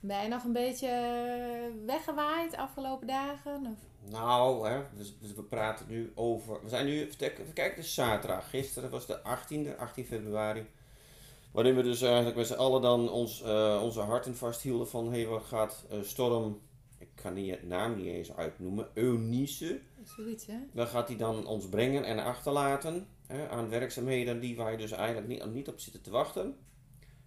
Ben je nog een beetje weggewaaid afgelopen dagen? Of? Nou, hè, we, we praten nu over. We zijn nu, even kijken, het is zaterdag. Gisteren was de 18e, 18 februari. Waarin we dus eigenlijk met z'n allen dan ons, eh, onze harten vasthielden van hé, hey, wat gaat eh, Storm. Ik kan die het naam niet eens uitnoemen. Eunice. Zoiets hè? Dan gaat hij dan ons brengen en achterlaten hè, aan werkzaamheden die wij dus eigenlijk niet, niet op zitten te wachten.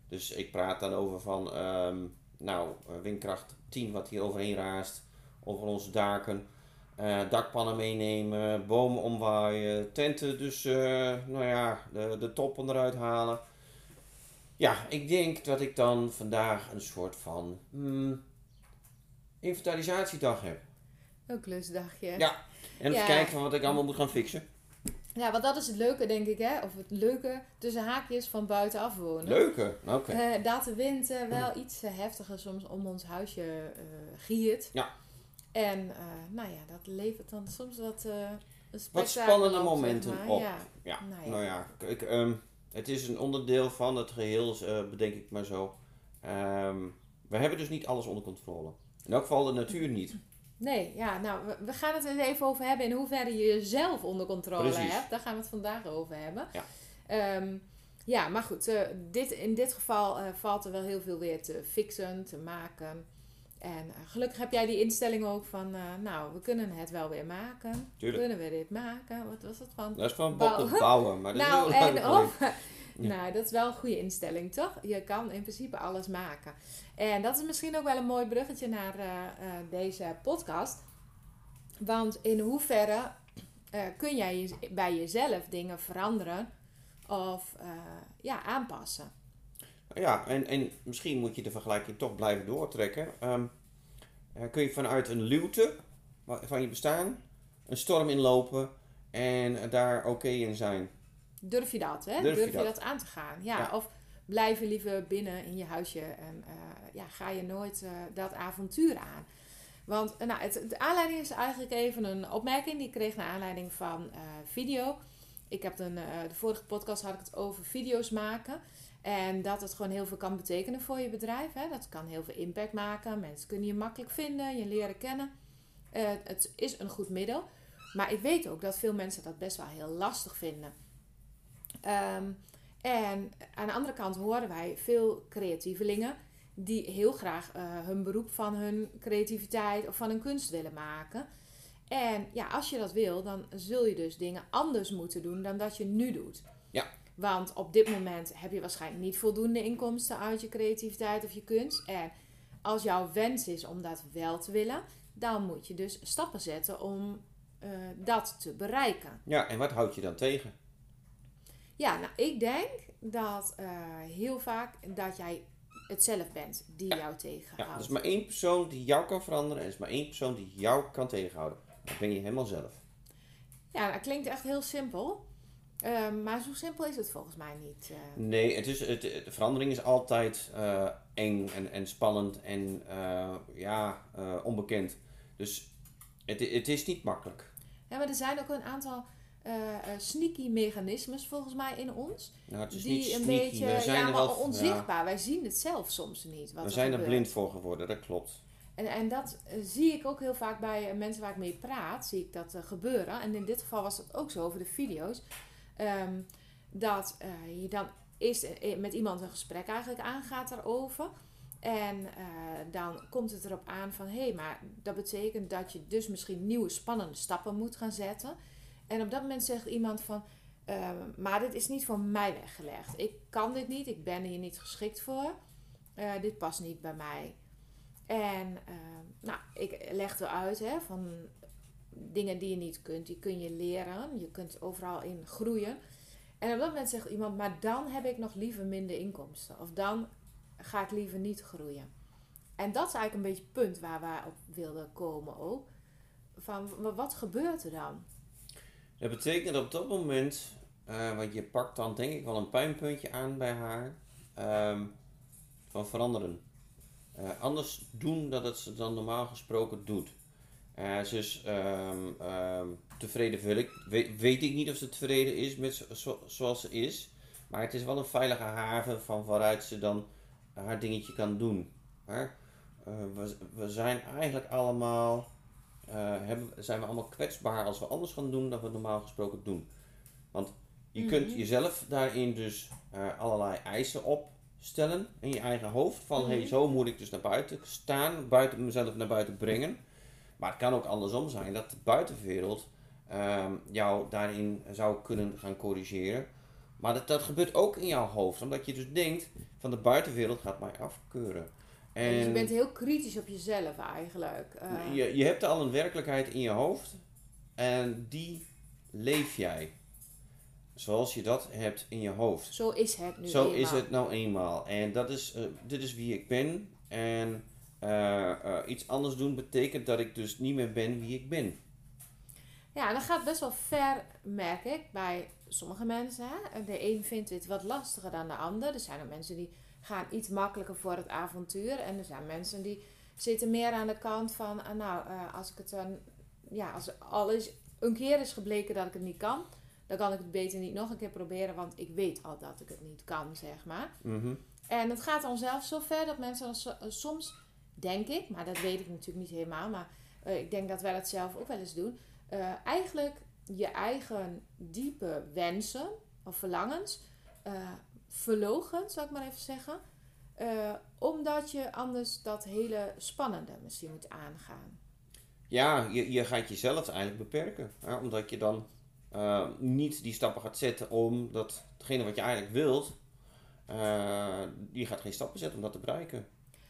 Dus ik praat dan over van, ehm, nou, eh, windkracht 10 wat hier overheen raast, over onze daken. eh, dakpannen meenemen, bomen omwaaien, tenten dus, eh, nou ja, de, de toppen eruit halen. Ja, ik denk dat ik dan vandaag een soort van hmm, inventarisatiedag heb. Een klusdagje. Ja, en even Ja. kijken van wat ik allemaal moet gaan fixen. Ja, want dat is het leuke, denk ik, hè? Of het leuke tussen haakjes van buitenaf wonen. Leuke, oké. Eh, dat de wind eh, wel iets eh, heftiger soms om ons huisje giert. Ja. En nou ja, dat levert dan soms wat, spannende op, zeg momenten maar. op. Ja. Ja, Nou ja. nou ja, ik, ehm, het is een onderdeel van het geheel, eh, bedenk ik maar zo. Ehm, we hebben dus niet alles onder controle. In elk geval de natuur niet. Nee, ja, nou, we, gaan het even over hebben in hoeverre je jezelf onder controle Precies. hebt. Daar gaan we het vandaag over hebben. Ja. Ehm, ja, maar goed, eh, dit, in dit geval eh, valt er wel heel veel weer te fixen, te maken. En eh, gelukkig heb jij die instelling ook van, nou, we kunnen het wel weer maken. Tuurlijk. Kunnen we dit maken? Wat was dat van? Dat is van Bob te bouwen, maar dat nou, is heel en of, Ja. nou, dat is wel een goede instelling, toch? Je kan in principe alles maken. En dat is misschien ook wel een mooi bruggetje naar eh, eh, deze podcast. Want in hoeverre eh, kun jij je- bij jezelf dingen veranderen of ja, aanpassen? Ja, en, en misschien moet je de vergelijking toch blijven doortrekken. Ehm, eh, kun je vanuit een luwte van je bestaan een storm inlopen en daar oké in zijn? Durf je dat, hè? Durf Durf, je dat? dat? aan te gaan? Ja, Ja. of blijf je liever binnen in je huisje en eh, ja, ga je nooit eh, dat avontuur aan? Want eh, nou, het, de aanleiding is eigenlijk even een opmerking die ik kreeg naar aanleiding van video. Ik heb een, de vorige podcast had ik het over video's maken. En dat het gewoon heel veel kan betekenen voor je bedrijf. Hè? Dat kan heel veel impact maken. Mensen kunnen je makkelijk vinden, je leren kennen. Het is een goed middel. Maar ik weet ook dat veel mensen dat best wel heel lastig vinden. Ehm, en aan de andere kant horen wij veel creatievelingen die heel graag eh, hun beroep van hun creativiteit of van hun kunst willen maken. En ja, als je dat wil, dan zul je dus dingen anders moeten doen dan dat je nu doet. Ja. Want op dit moment heb je waarschijnlijk niet voldoende inkomsten uit je creativiteit of je kunst. En als jouw wens is om dat wel te willen, dan moet je dus stappen zetten om eh, dat te bereiken. Ja, en wat houd je dan tegen? Ja, nou, ik denk dat eh, heel vaak dat jij het zelf bent die jou Ja, er tegenhoudt. is maar één persoon die jou kan veranderen en er is maar één persoon die jou kan tegenhouden. Dat ben je helemaal zelf. Ja, dat klinkt echt heel simpel. Ehm, maar zo simpel is het volgens mij niet. eh. Nee, het is, het, de verandering is altijd eh, eng en, en spannend en eh, ja, eh, onbekend. Dus het, het is niet makkelijk. Ja, maar er zijn ook een aantal eh, sneaky mechanismes volgens mij in ons. Nou, het is die niet een sneaky. beetje zijn ja, maar wel, onzichtbaar. Wij zien het zelf soms niet. Wat we er zijn er blind voor geworden, dat klopt. En, en dat eh, zie ik ook heel vaak bij mensen waar ik mee praat, zie ik dat gebeuren. En in dit geval was het ook zo over de video's. Ehm, dat je dan eerst met iemand een gesprek eigenlijk aangaat daarover. En dan komt het erop aan van hé, hey, maar dat betekent dat je dus misschien nieuwe spannende stappen moet gaan zetten. En op dat moment zegt iemand van, ehm, maar dit is niet voor mij weggelegd. Ik kan dit niet, ik ben hier niet geschikt voor. Eh, dit past niet bij mij. En ehm, nou, ik leg eruit hè, van dingen die je niet kunt, die kun je leren. Je kunt overal in groeien. En op dat moment zegt iemand, maar dan heb ik nog liever minder inkomsten. Of dan ga ik liever niet groeien. En dat is eigenlijk een beetje het punt waar wij op wilden komen ook. Van, wat gebeurt er dan? Dat betekent op dat moment, uh, want je pakt dan denk ik wel een pijnpuntje aan bij haar, ehm, van veranderen. Uh, anders doen dat ze dan normaal gesproken doet. Uh, ze is um, um, tevreden, wil ik, weet, ik niet of ze tevreden is met zo, zoals ze is. Maar het is wel een veilige haven van waaruit ze dan haar dingetje kan doen. We, zijn eigenlijk allemaal, hebben, zijn we allemaal kwetsbaar als we anders gaan doen dan we normaal gesproken doen. Want je kunt mhm. jezelf daarin dus allerlei eisen opstellen in je eigen hoofd. Van mm hey, zo moet ik dus naar buiten staan, buiten mezelf naar buiten brengen. Maar het kan ook andersom zijn dat de buitenwereld um, jou daarin zou kunnen gaan corrigeren. Maar dat, dat gebeurt ook in jouw hoofd, omdat je dus denkt van de buitenwereld gaat mij afkeuren. En dus je bent heel kritisch op jezelf eigenlijk. Uh. Je, je hebt al een werkelijkheid in je hoofd en die leef jij. Zoals je dat hebt in je hoofd. Zo is het nu Zo is het nou eenmaal. En dat is, uh, dit is wie ik ben. En uh, uh, iets anders doen betekent dat ik dus niet meer ben wie ik ben. Ja, dat gaat best wel ver, merk ik, bij sommige mensen. Hè? De een vindt het wat lastiger dan de ander. Er zijn ook mensen die gaan iets makkelijker voor het avontuur. En er zijn mensen die zitten meer aan de kant van, uh, nou, als ik het dan, ja, als alles een keer is gebleken dat ik het niet kan, dan kan ik het beter niet nog een keer proberen, want ik weet al dat ik het niet kan, zeg maar. Mm -hmm. En het gaat dan zelfs zo ver dat mensen soms denk ik, maar dat weet ik natuurlijk niet helemaal. Maar uh, ik denk dat wij dat zelf ook wel eens doen. Eigenlijk je eigen diepe wensen of verlangens verlogen, zou ik maar even zeggen. omdat je anders dat hele spannende misschien moet aangaan. Ja, je, je gaat jezelf eigenlijk beperken. Hè? Omdat je dan niet die stappen gaat zetten om dat, hetgene wat je eigenlijk wilt, je gaat geen stappen zetten om dat te bereiken.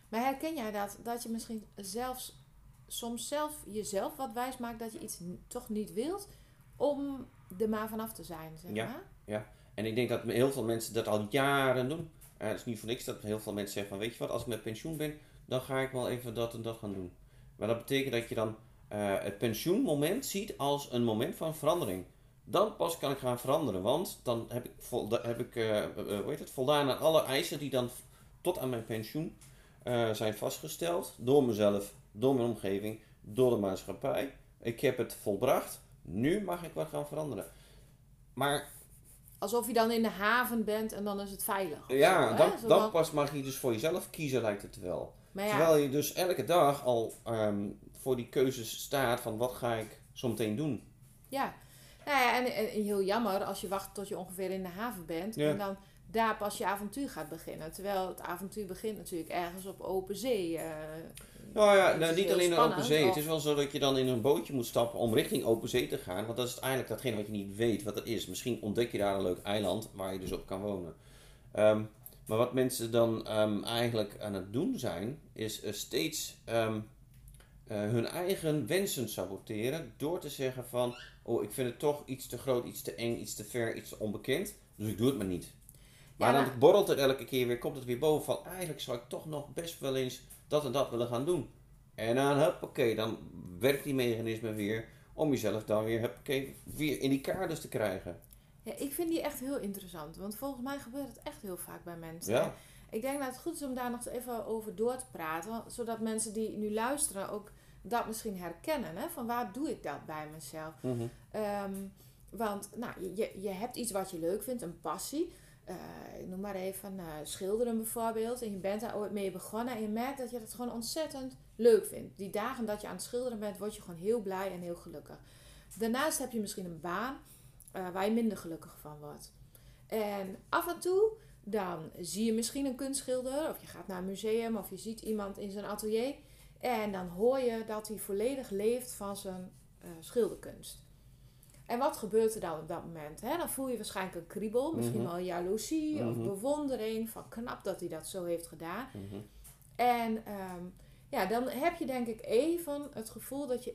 Maar herken jij dat? Dat je misschien zelfs soms zelf jezelf wat wijs maakt dat je iets toch niet wilt om er maar vanaf te zijn, zeg ja, maar? Ja, en ik denk dat heel veel mensen dat al jaren doen. Uh, het is niet voor niks dat heel veel mensen zeggen van weet je wat, als ik met pensioen ben, dan ga ik wel even dat en dat gaan doen. Maar dat betekent dat je dan uh, het pensioenmoment ziet als een moment van verandering. Dan pas kan ik gaan veranderen, want dan heb ik, heb ik uh, hoe heet het, voldaan aan alle eisen die dan tot aan mijn pensioen zijn vastgesteld door mezelf, door mijn omgeving, door de maatschappij. Ik heb het volbracht. Nu mag ik wat gaan veranderen. Maar. Alsof je dan in de haven bent en dan is het veilig. Ja, dan, dan pas mag je dus voor jezelf kiezen, lijkt het wel. Ja. Terwijl je dus elke dag al um, voor die keuzes staat van wat ga ik zo meteen doen. Ja, nou ja en, en, heel jammer als je wacht tot je ongeveer in de haven bent. Ja. En dan daar pas je avontuur gaat beginnen. Terwijl het avontuur begint natuurlijk ergens op open zee. Uh, nou ja, nou, niet alleen in open zee. Het is wel zo dat je dan in een bootje moet stappen om richting open zee te gaan. Want dat is eigenlijk datgene wat je niet weet wat het is. Misschien ontdek je daar een leuk eiland waar je dus op kan wonen. Um, maar wat mensen dan um, eigenlijk aan het doen zijn, is uh, steeds um, uh, hun eigen wensen saboteren. Door te zeggen van, oh ik vind het toch iets te groot, iets te eng, iets te ver, iets te onbekend. Dus ik doe het maar niet. Maar dan borrelt het elke keer weer, komt het weer boven van eigenlijk zou ik toch nog best wel eens dat en dat willen gaan doen. En dan, oké, dan werkt die mechanisme weer om jezelf dan weer, huppakee, weer in die kaders te krijgen. Ja, ik vind die echt heel interessant, want volgens mij gebeurt het echt heel vaak bij mensen. Ja. Ik denk dat het goed is om daar nog even over door te praten, zodat mensen die nu luisteren ook dat misschien herkennen. Hè? Van waar doe ik dat bij mezelf? Mm want nou, je, je hebt iets wat je leuk vindt, een passie uh, noem maar even, uh, schilderen bijvoorbeeld. En je bent daar ooit mee begonnen en je merkt dat je dat gewoon ontzettend leuk vindt. Die dagen dat je aan het schilderen bent, word je gewoon heel blij en heel gelukkig. Daarnaast heb je misschien een baan uh, waar je minder gelukkig van wordt. En af en toe Dan zie je misschien een kunstschilder, of je gaat naar een museum, of je ziet iemand in zijn atelier. En dan hoor je dat hij volledig leeft van zijn eh, schilderkunst. En wat gebeurt er dan op dat moment? Hè? Dan voel je waarschijnlijk een kriebel, misschien Mhm. wel jaloezie Mhm. of bewondering van knap dat hij dat zo heeft gedaan. Mhm. En ehm, ja, dan heb je denk ik even het gevoel dat je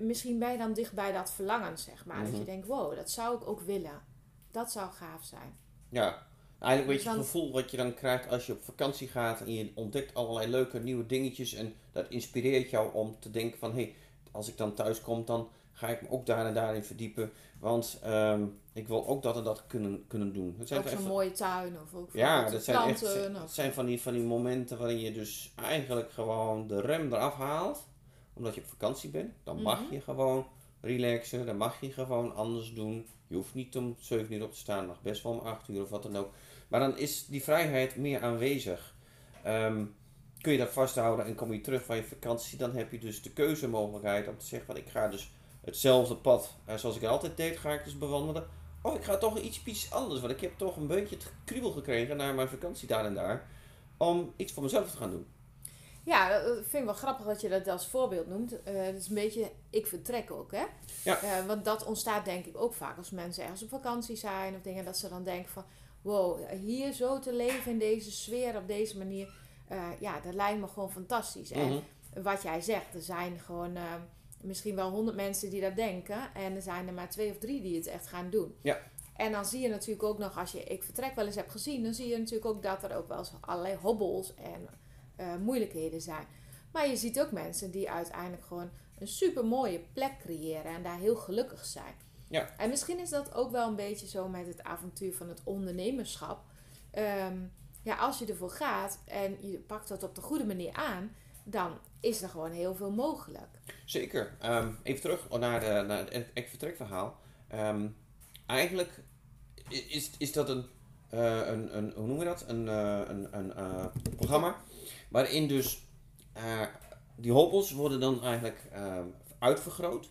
misschien ben je dan dicht bij dat verlangen, zeg maar. Dat Mhm. je denkt, wow, dat zou ik ook willen. Dat zou gaaf zijn. Ja, eigenlijk weet je Dan- het gevoel wat je dan krijgt als je op vakantie gaat en je ontdekt allerlei leuke nieuwe dingetjes en dat inspireert jou om te denken van hé, hey, als ik dan thuis kom dan ga ik me ook daar en daarin verdiepen, want ehm, ik wil ook dat en dat kunnen, kunnen doen. Het zijn Ook zo'n mooie tuin of ook ja, dat zijn echt of- zijn van die, van die momenten waarin je dus eigenlijk gewoon de rem eraf haalt, omdat je op vakantie bent. Dan mag Mhm. je gewoon relaxen, dan mag je gewoon anders doen. Je hoeft niet om 7 uur op te staan, mag best wel om 8 uur of wat dan ook. Maar dan is die vrijheid meer aanwezig. Ehm, kun je dat vasthouden en kom je terug van je vakantie, dan heb je dus de keuzemogelijkheid om te zeggen van ik ga dus hetzelfde pad zoals ik altijd deed, ga ik dus bewandelen. Of ik ga toch iets, iets anders, want ik heb toch een beetje het kriebel gekregen na mijn vakantie daar en daar, om iets voor mezelf te gaan doen. Ja, dat dat vind ik wel grappig dat je dat als voorbeeld noemt. Eh het is een beetje, ik vertrek ook, hè. Ja. Eh, want dat ontstaat denk ik ook vaak als mensen ergens op vakantie zijn of dingen. Dat ze dan denken van, wow, hier zo te leven in deze sfeer op deze manier. eh, ja, dat lijkt me gewoon fantastisch. En Mhm. wat jij zegt, er zijn gewoon misschien wel honderd mensen die dat denken. En er zijn er maar twee of drie die het echt gaan doen. Ja. En dan zie je natuurlijk ook nog, als je Ik Vertrek wel eens hebt gezien, dan zie je natuurlijk ook dat er ook wel eens allerlei hobbels en eh, moeilijkheden zijn. Maar je ziet ook mensen die uiteindelijk gewoon een super mooie plek creëren en daar heel gelukkig zijn. Ja. En misschien is dat ook wel een beetje zo met het avontuur van het ondernemerschap. Ehm, ja, als je ervoor gaat en je pakt dat op de goede manier aan, dan is er gewoon heel veel mogelijk. Zeker. Ehm, even terug naar, de, naar het ik vertrekverhaal. Ehm, eigenlijk is, is dat een, eh, een, een, hoe noemen we dat? Een, eh, een, eh, programma waarin dus eh, die hobbels worden dan eigenlijk ehm, uitvergroot.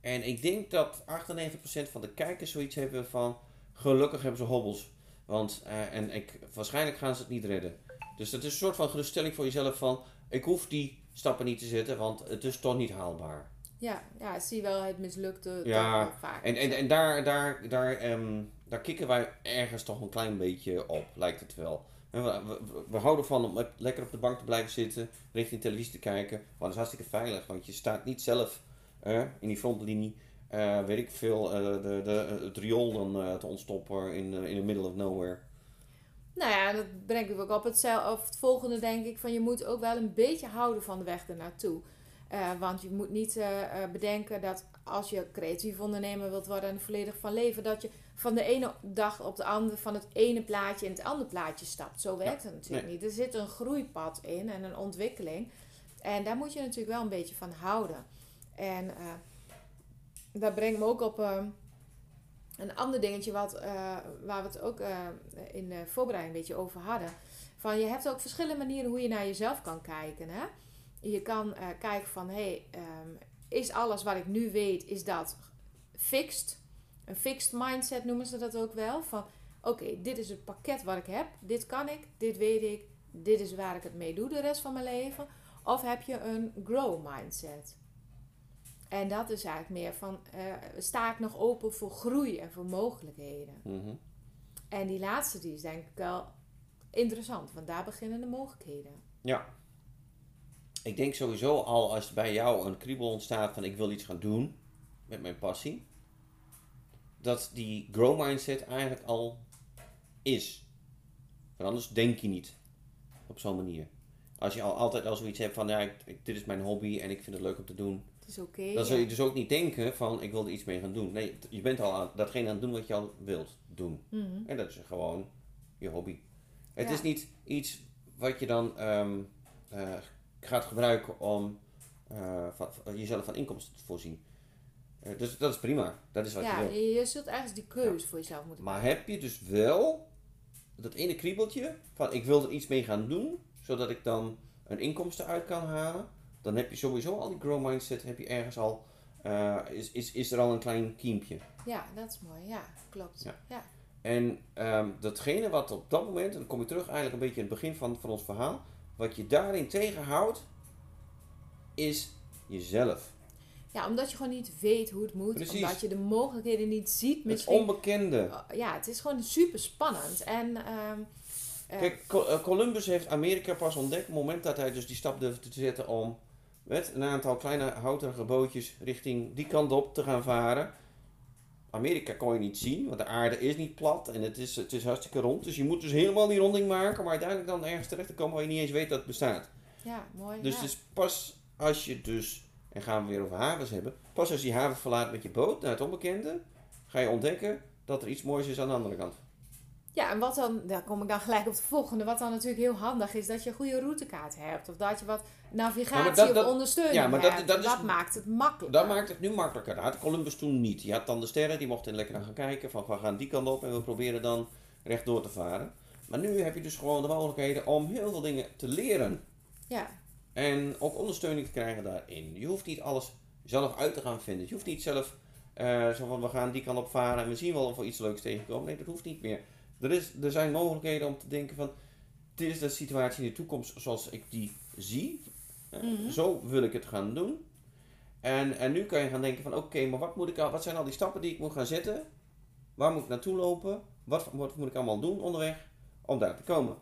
En ik denk dat 98% van de kijkers zoiets hebben van gelukkig hebben ze hobbels. Want, eh, en ik, waarschijnlijk gaan ze het niet redden. Dus dat is een soort van geruststelling voor jezelf van ik hoef die stappen niet te zetten, want het is toch niet haalbaar. Ja, ja ik zie wel het mislukte Ja, vaak. En, en, en daar, daar, daar, ehm, daar kikken wij ergens toch een klein beetje op, lijkt het wel. We, we, we houden van om le- lekker op de bank te blijven zitten, richting televisie te kijken. Want dat is hartstikke veilig, want je staat niet zelf in die frontlinie, eh, weet ik veel, eh, de, de, het riool dan eh, te ontstoppen in, in the middle of nowhere. Nou ja, dat brengt me ook op het, of het volgende, denk ik. Van je moet ook wel een beetje houden van de weg ernaartoe. Eh want je moet niet eh, eh, bedenken dat als je creatief ondernemer wilt worden en volledig van leven, dat je van de ene dag op de andere van het ene plaatje in het andere plaatje stapt. Zo werkt het natuurlijk niet. Er zit een groeipad in en een ontwikkeling. En daar moet je natuurlijk wel een beetje van houden. En eh, dat brengt me ook op een ander dingetje wat, eh, waar we het ook eh, in de voorbereiding een beetje over hadden. Van je hebt ook verschillende manieren hoe je naar jezelf kan kijken. Hè? Je kan eh, kijken van, hey, ehm, is alles wat ik nu weet, is dat fixed? Een fixed mindset noemen ze dat ook wel. Van, oké, dit is het pakket wat ik heb. Dit kan ik, dit weet ik. Dit is waar ik het mee doe de rest van mijn leven. Of heb je een grow mindset? En dat is eigenlijk meer van, eh, sta ik nog open voor groei en voor mogelijkheden? Mhm. En die laatste, die is denk ik wel interessant, want daar beginnen de mogelijkheden. Ja. Ik denk sowieso al als bij jou een kriebel ontstaat van ik wil iets gaan doen met mijn passie, dat die grow mindset eigenlijk al is. Want anders denk je niet op zo'n manier. Als je al altijd al zoiets hebt van ja, ik, dit is mijn hobby en ik vind het leuk om te doen, is oké. dan zul ja. je dus ook niet denken van ik wil er iets mee gaan doen. Nee, je bent al aan, datgene aan het doen wat je al wilt doen. Mhm. En dat is gewoon je hobby. Het Ja. is niet iets wat je dan ehm, eh, gaat gebruiken om eh, van, jezelf van inkomsten te voorzien. Eh, dus dat is prima. Dat is wat ja, je wil. je, zult ergens die keuze voor jezelf moeten Maar heb je dus wel dat ene kriebeltje van ik wil er iets mee gaan doen, zodat ik dan een inkomsten uit kan halen. Dan heb je sowieso al die grow mindset, heb je ergens al, eh, is, is, is er al een klein kiempje. Ja, dat is mooi. Ja, klopt. Ja. Ja. En ehm, datgene wat op dat moment, en dan kom je terug eigenlijk een beetje in het begin van, van ons verhaal, wat je daarin tegenhoudt, is jezelf. Ja, omdat je gewoon niet weet hoe het moet. Precies. Omdat je de mogelijkheden niet ziet. Het Misschien. onbekende. Ja, het is gewoon super spannend. En ehm, eh, Kijk, eh, Columbus heeft Amerika pas ontdekt op het moment dat hij dus die stap durfde te zetten om met een aantal kleine houterige bootjes richting die kant op te gaan varen. Amerika kon je niet zien, want de aarde is niet plat en het is, het is hartstikke rond. Dus je moet dus helemaal die ronding maken, maar uiteindelijk dan ergens terecht te komen waar je niet eens weet dat het bestaat. ja, mooi. Dus ja. is pas als je dus, en gaan we weer over havens hebben, pas als je die haven verlaat met je boot naar het onbekende, ga je ontdekken dat er iets moois is aan de andere kant. Ja, en wat dan, daar kom ik dan gelijk op de volgende. Wat dan natuurlijk heel handig is, dat je een goede routekaart hebt. Of dat je wat navigatie dat- dat- of ondersteuning ja, maar dat- dat is- maakt het makkelijk. Dat maakt het nu makkelijker. Dat had Columbus toen niet. Je had dan de sterren, die mochten lekker aan gaan kijken. Van we gaan die kant op en we proberen dan rechtdoor te varen. Maar nu heb je dus gewoon de mogelijkheden om heel veel dingen te leren. Ja, En ook ondersteuning te krijgen daarin. Je hoeft niet alles zelf uit te gaan vinden. Je hoeft niet zelf eh, zo van we gaan die kant op varen en we zien wel of we iets leuks tegenkomen. Nee, dat hoeft niet meer. Er, is, er zijn mogelijkheden om te denken van dit is de situatie in de toekomst zoals ik die zie. Eh, Mhm. Zo wil ik het gaan doen. En, en nu kan je gaan denken van oké, maar wat, moet ik al, wat zijn al die stappen die ik moet gaan zetten? Waar moet ik naartoe lopen? Wat, wat moet ik allemaal doen onderweg om daar te komen?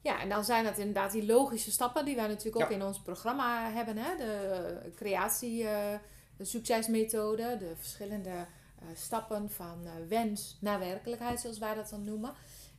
Ja, en dan zijn dat inderdaad die logische stappen die wij natuurlijk ook in ons programma hebben. Hè? De creatie, eh, de succesmethode, de verschillende stappen van eh, wens naar werkelijkheid, zoals wij dat dan noemen.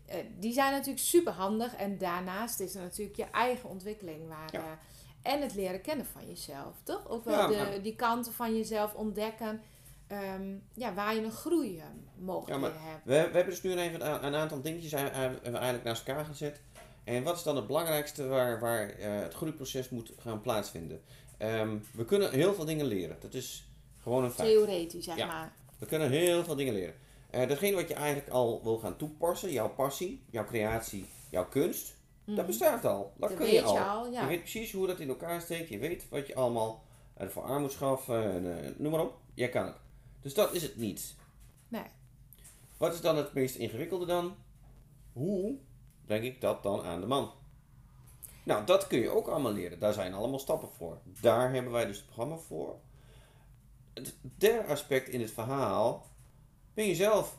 Eh, die zijn natuurlijk super handig. En daarnaast is er natuurlijk je eigen ontwikkeling. Waar, Ja. eh, en het leren kennen van jezelf, toch? Ook wel Ja, de, maar- die kanten van jezelf ontdekken. ehm, ja, waar je een groeimogelijkheden hebt. We, we hebben dus nu even een, een aantal dingetjes eh, eigenlijk naast elkaar gezet. En wat is dan het belangrijkste waar, waar eh, het groeiproces moet gaan plaatsvinden? Ehm, we kunnen heel veel dingen leren. Dat is gewoon een feit. Theoretisch, zeg Ja. maar. We kunnen heel veel dingen leren. Eh datgene wat je eigenlijk al wil gaan toepassen, jouw passie, jouw creatie, jouw kunst, dat Mhm. bestaat al. Dat, Dat kun je al. je al, ja. Je weet precies hoe dat in elkaar steekt. Je weet wat je allemaal ervoor aan moet schaffen. En, eh, noem maar op. Jij kan het. Dus dat is het niet. Nee. Wat is dan het meest ingewikkelde dan? Hoe breng ik dat dan aan de man? Nou, dat kun je ook allemaal leren. Daar zijn allemaal stappen voor. Daar hebben wij dus het programma voor. Het derde aspect in het verhaal ben je zelf.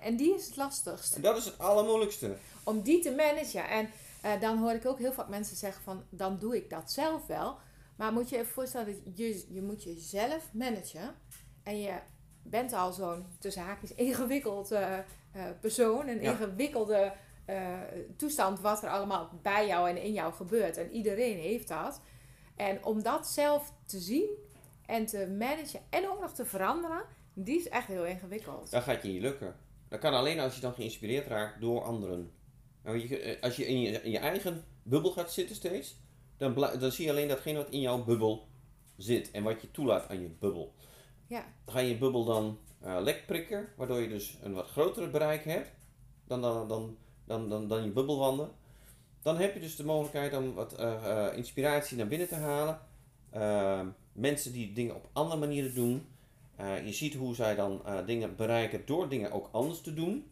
En- die is het lastigst. En dat is het allermoeilijkste. Om die te managen. En eh, dan hoor ik ook heel vaak mensen zeggen van, dan doe ik dat zelf wel. Maar moet je even voorstellen, dat je, je moet jezelf managen. En je bent al zo'n, tussen haakjes, ingewikkeld eh, eh, persoon. Een Ja. ingewikkelde toestand wat er allemaal bij jou en in jou gebeurt. En iedereen heeft dat. En om dat zelf te zien en te managen en ook nog te veranderen, die is echt heel ingewikkeld. Dat gaat je niet lukken. Dat kan alleen als je dan geïnspireerd raakt door anderen. Nou, je, eh, als je in, je in je eigen bubbel gaat zitten steeds, dan, dan zie je alleen datgene wat in jouw bubbel zit en wat je toelaat aan je bubbel. Ja. Dan ga je bubbel dan eh, lek prikken, waardoor je dus een wat grotere bereik hebt dan, dan, dan, dan, dan, dan je bubbelwanden. Dan heb je dus de mogelijkheid om wat eh, inspiratie naar binnen te halen. Ehm, mensen die dingen op andere manieren doen. Eh, je ziet hoe zij dan eh, dingen bereiken door dingen ook anders te doen.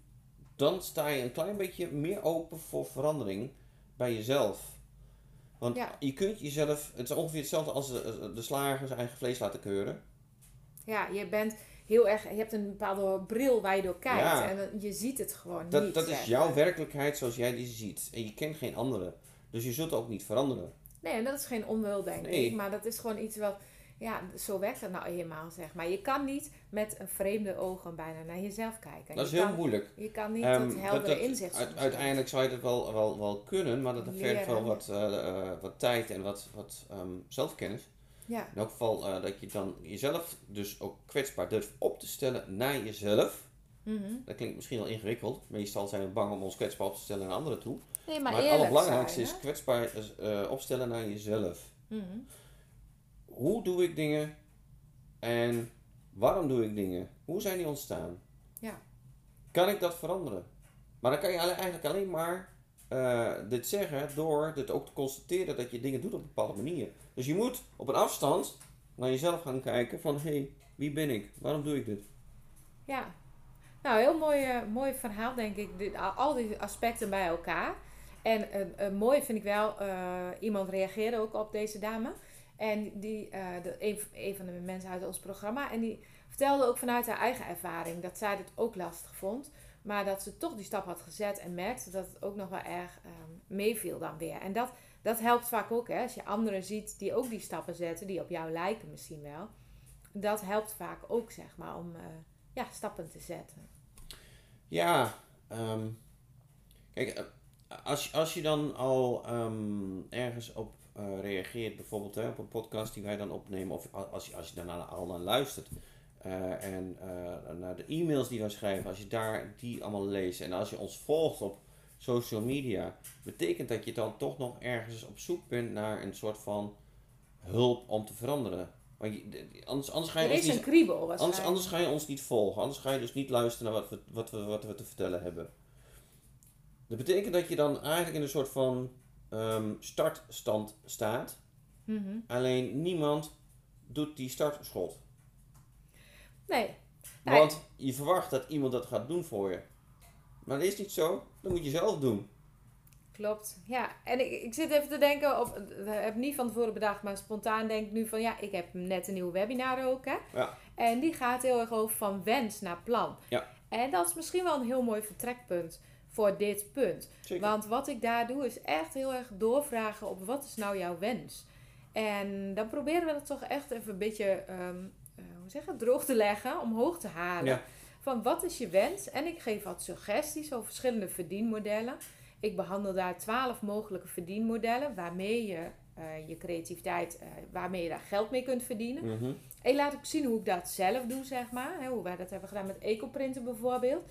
Dan sta je een klein beetje meer open voor verandering bij jezelf. Want Ja. je kunt jezelf, het is ongeveer hetzelfde als de, de slager zijn eigen vlees laten keuren. Ja, je bent heel erg, je hebt een bepaalde bril waar je door kijkt. Ja. En je ziet het gewoon Dat, niet. dat is jouw werkelijkheid zoals jij die ziet. En je kent geen andere. Dus je zult ook niet veranderen. Nee, en dat is geen onwil, denk Nee. ik. Maar dat is gewoon iets wat, ja, zo werkt dat nou eenmaal, zeg maar. Je kan niet met een vreemde ogen bijna naar jezelf kijken. Dat is je heel kan, moeilijk. Je kan niet Ehm, dat heldere dat- inzicht soms uiteindelijk zou je dat wel, wel, wel kunnen, maar dat vergt wel wat, eh, eh, wat tijd en wat, wat ehm, zelfkennis. Ja, In elk geval eh, dat je dan jezelf dus ook kwetsbaar durft op te stellen naar jezelf. Mhm. Dat klinkt misschien wel ingewikkeld. Meestal zijn we bang om ons kwetsbaar op te stellen naar anderen toe. Nee, maar, Maar, het allerbelangrijkste zijn, is kwetsbaar eh, opstellen naar jezelf. Mhm. Hoe doe ik dingen en waarom doe ik dingen? Hoe zijn die ontstaan? Ja. Kan ik dat veranderen? Maar dan kan je eigenlijk alleen maar eh, dit zeggen door dit ook te constateren dat je dingen doet op een bepaalde manier. Dus je moet op een afstand naar jezelf gaan kijken van hé, hey, wie ben ik? Waarom doe ik dit? Ja. Nou, heel mooi, eh, mooi verhaal, denk ik. Al- die aspecten bij elkaar. En eh, mooi vind ik wel, iemand reageerde ook op deze dame. En die, een, een van de mensen uit ons programma. En die vertelde ook vanuit haar eigen ervaring dat zij dit ook lastig vond. Maar dat ze toch die stap had gezet en merkte dat het ook nog wel erg ehm, meeviel dan weer. En dat, dat helpt vaak ook, hè. Als je anderen ziet die ook die stappen zetten, die op jou lijken misschien wel. Dat helpt vaak ook, zeg maar, om ja, stappen te zetten. Ja, ehm, kijk, eh, als, als je dan al ehm, ergens op eh, reageert, bijvoorbeeld hè, op een podcast die wij dan opnemen, of als je, als je daarna al naar luistert, eh, en naar de e-mails die wij schrijven, als je daar die allemaal leest en als je ons volgt op social media, betekent dat je dan toch nog ergens op zoek bent naar een soort van hulp om te veranderen. Want je, anders, anders ga je Er ons is niet een kriebel Anders, anders ga je ons niet volgen. Anders ga je dus niet luisteren naar wat we, wat we, wat we te vertellen hebben. Dat betekent dat je dan eigenlijk in een soort van ehm, startstand staat. Mhm. Alleen niemand doet die startschot. Nee. Nee. Want je verwacht dat iemand dat gaat doen voor je. Maar dat is niet zo. Dat moet je zelf doen. Klopt, ja. En ik, ik zit even te denken, of ik heb niet van tevoren bedacht, maar spontaan denk ik nu van ja, ik heb net een nieuwe webinar ook, hè. Ja. En die gaat heel erg over van wens naar plan. Ja. En dat is misschien wel een heel mooi vertrekpunt voor dit punt. Zeker. Want wat ik daar doe is echt heel erg doorvragen op wat is nou jouw wens. En dan proberen we dat toch echt even een beetje, ehm, eh, hoe zeg het, droog te leggen, omhoog te halen. Ja. Van wat is je wens? En ik geef wat suggesties over verschillende verdienmodellen. Ik behandel daar twaalf mogelijke verdienmodellen waarmee je eh, je creativiteit, eh, waarmee je daar geld mee kunt verdienen. Mhm. En laat ik zien hoe ik dat zelf doe, zeg maar. Hè, hoe wij dat hebben gedaan met ecoprinten bijvoorbeeld.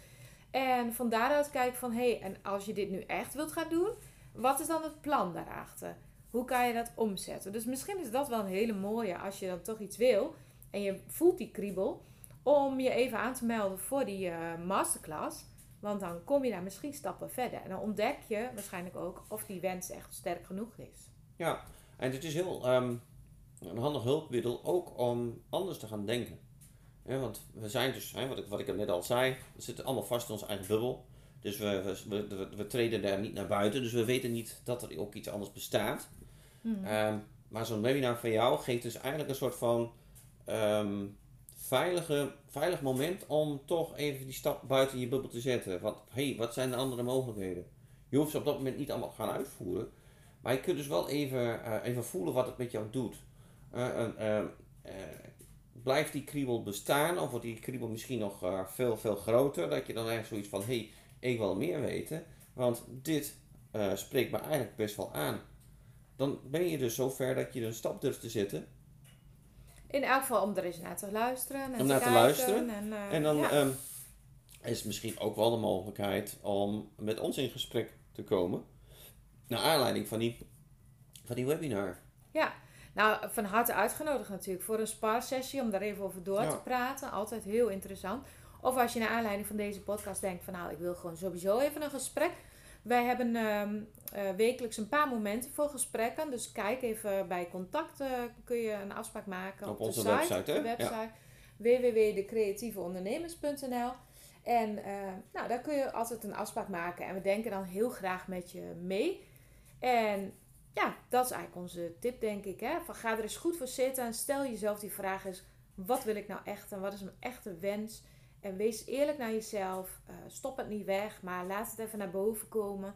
En van daaruit kijk van, hé, hey, en als je dit nu echt wilt gaan doen, wat is dan het plan daarachter? Hoe kan je dat omzetten? Dus misschien is dat wel een hele mooie als je dan toch iets wil en je voelt die kriebel, om je even aan te melden voor die eh, masterclass. Want dan kom je daar misschien stappen verder. En dan ontdek je waarschijnlijk ook of die wens echt sterk genoeg is. Ja, en het is heel ehm, een handig hulpmiddel ook om anders te gaan denken. Ja, want we zijn dus, hè, wat, ik, wat ik net al zei, we zitten allemaal vast in onze eigen bubbel. Dus we, we, we, we, treden daar niet naar buiten. Dus we weten niet dat er ook iets anders bestaat. Mhm. Ehm, maar zo'n webinar van jou geeft dus eigenlijk een soort van ehm, veilige, veilig moment om toch even die stap buiten je bubbel te zetten. Want hé, hey, wat zijn de andere mogelijkheden? Je hoeft ze op dat moment niet allemaal gaan uitvoeren. Maar je kunt dus wel even, eh, even voelen wat het met jou doet. Eh, eh, blijft die kriebel bestaan of wordt die kriebel misschien nog veel, veel groter? Dat je dan echt zoiets van, hé, hey, ik wil meer weten. Want dit spreekt me eigenlijk best wel aan. Dan ben je dus zover dat je een stap durft te zetten. In elk geval om er eens naar te luisteren. En Om naar te luisteren. En, eh, En dan ja. ehm, is misschien ook wel de mogelijkheid om met ons in gesprek te komen. Naar aanleiding van die, van die webinar. Ja, nou van harte uitgenodigd natuurlijk voor een sparsessie om daar even over door Ja. te praten. Altijd heel interessant. Of als je naar aanleiding van deze podcast denkt van nou ik wil gewoon sowieso even een gesprek. Wij hebben ehm, eh, wekelijks een paar momenten voor gesprekken. Dus kijk even bij contact kun je een afspraak maken Op de onze site, website, de hè? website www.decreatieveondernemers.nl En eh, nou, daar kun je altijd een afspraak maken. En we denken dan heel graag met je mee. En ja, dat is eigenlijk onze tip, denk ik. Hè? Van, ga er eens goed voor zitten en stel jezelf die vraag eens: wat wil ik nou echt en wat is mijn echte wens? En wees eerlijk naar jezelf. Eh, stop het niet weg, maar laat het even naar boven komen.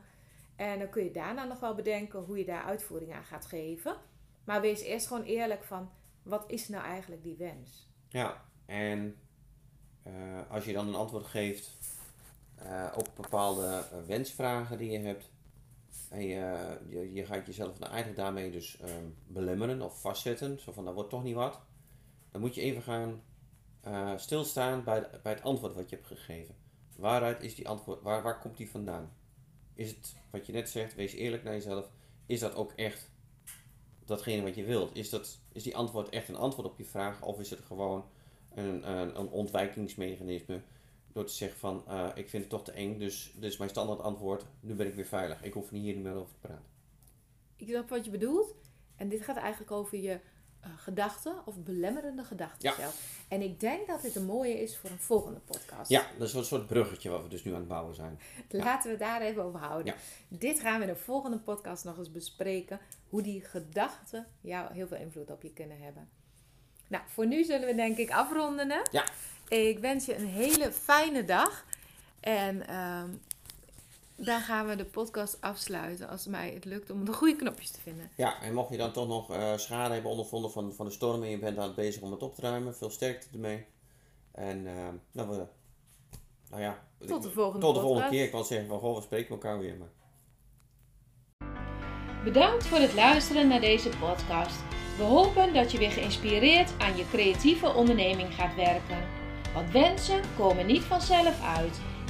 En dan kun je daarna nog wel bedenken hoe je daar uitvoering aan gaat geven. Maar wees eerst gewoon eerlijk van: wat is nou eigenlijk die wens? Ja, en eh, als je dan een antwoord geeft eh, op bepaalde wensvragen die je hebt. En je, je, je gaat jezelf dan eigenlijk daarmee dus ehm, belemmeren of vastzetten. Zo van, dat wordt toch niet wat. Dan moet je even gaan eh, stilstaan bij, bij het antwoord wat je hebt gegeven. Waaruit is die antwoord, waar, waar komt die vandaan? Is het wat je net zegt, wees eerlijk naar jezelf. Is dat ook echt datgene wat je wilt? Is, dat, is die antwoord echt een antwoord op je vraag? Of is het gewoon een, een, ontwijkingsmechanisme? Door te zeggen van, eh, ik vind het toch te eng, dus is mijn standaard antwoord. Nu ben ik weer veilig. Ik hoef hier niet meer over te praten. Ik snap wat je bedoelt. En dit gaat eigenlijk over je gedachten of belemmerende gedachten Ja. zelf. En ik denk dat dit een mooie is voor een volgende podcast. Ja, dat is een soort bruggetje wat we dus nu aan het bouwen zijn. Laten we daar even over houden. Ja. Dit gaan we in de volgende podcast nog eens bespreken. Hoe die gedachten jou heel veel invloed op je kunnen hebben. Nou, voor nu zullen we denk ik afronden. Hè? Ja. Ik wens je een hele fijne dag. En ehm, dan gaan we de podcast afsluiten als mij het lukt om de goede knopjes te vinden. Ja, en mocht je dan toch nog eh, schade hebben ondervonden van, van de storm en je bent aan het bezig om het op te ruimen, veel sterkte ermee. En eh, nou, we, nou ja, Tot de volgende tot de volgende keer. Ik wil zeggen van, goh, we spreken elkaar weer. Maar... Bedankt voor het luisteren naar deze podcast. We hopen dat je weer geïnspireerd aan je creatieve onderneming gaat werken. Want wensen komen niet vanzelf uit.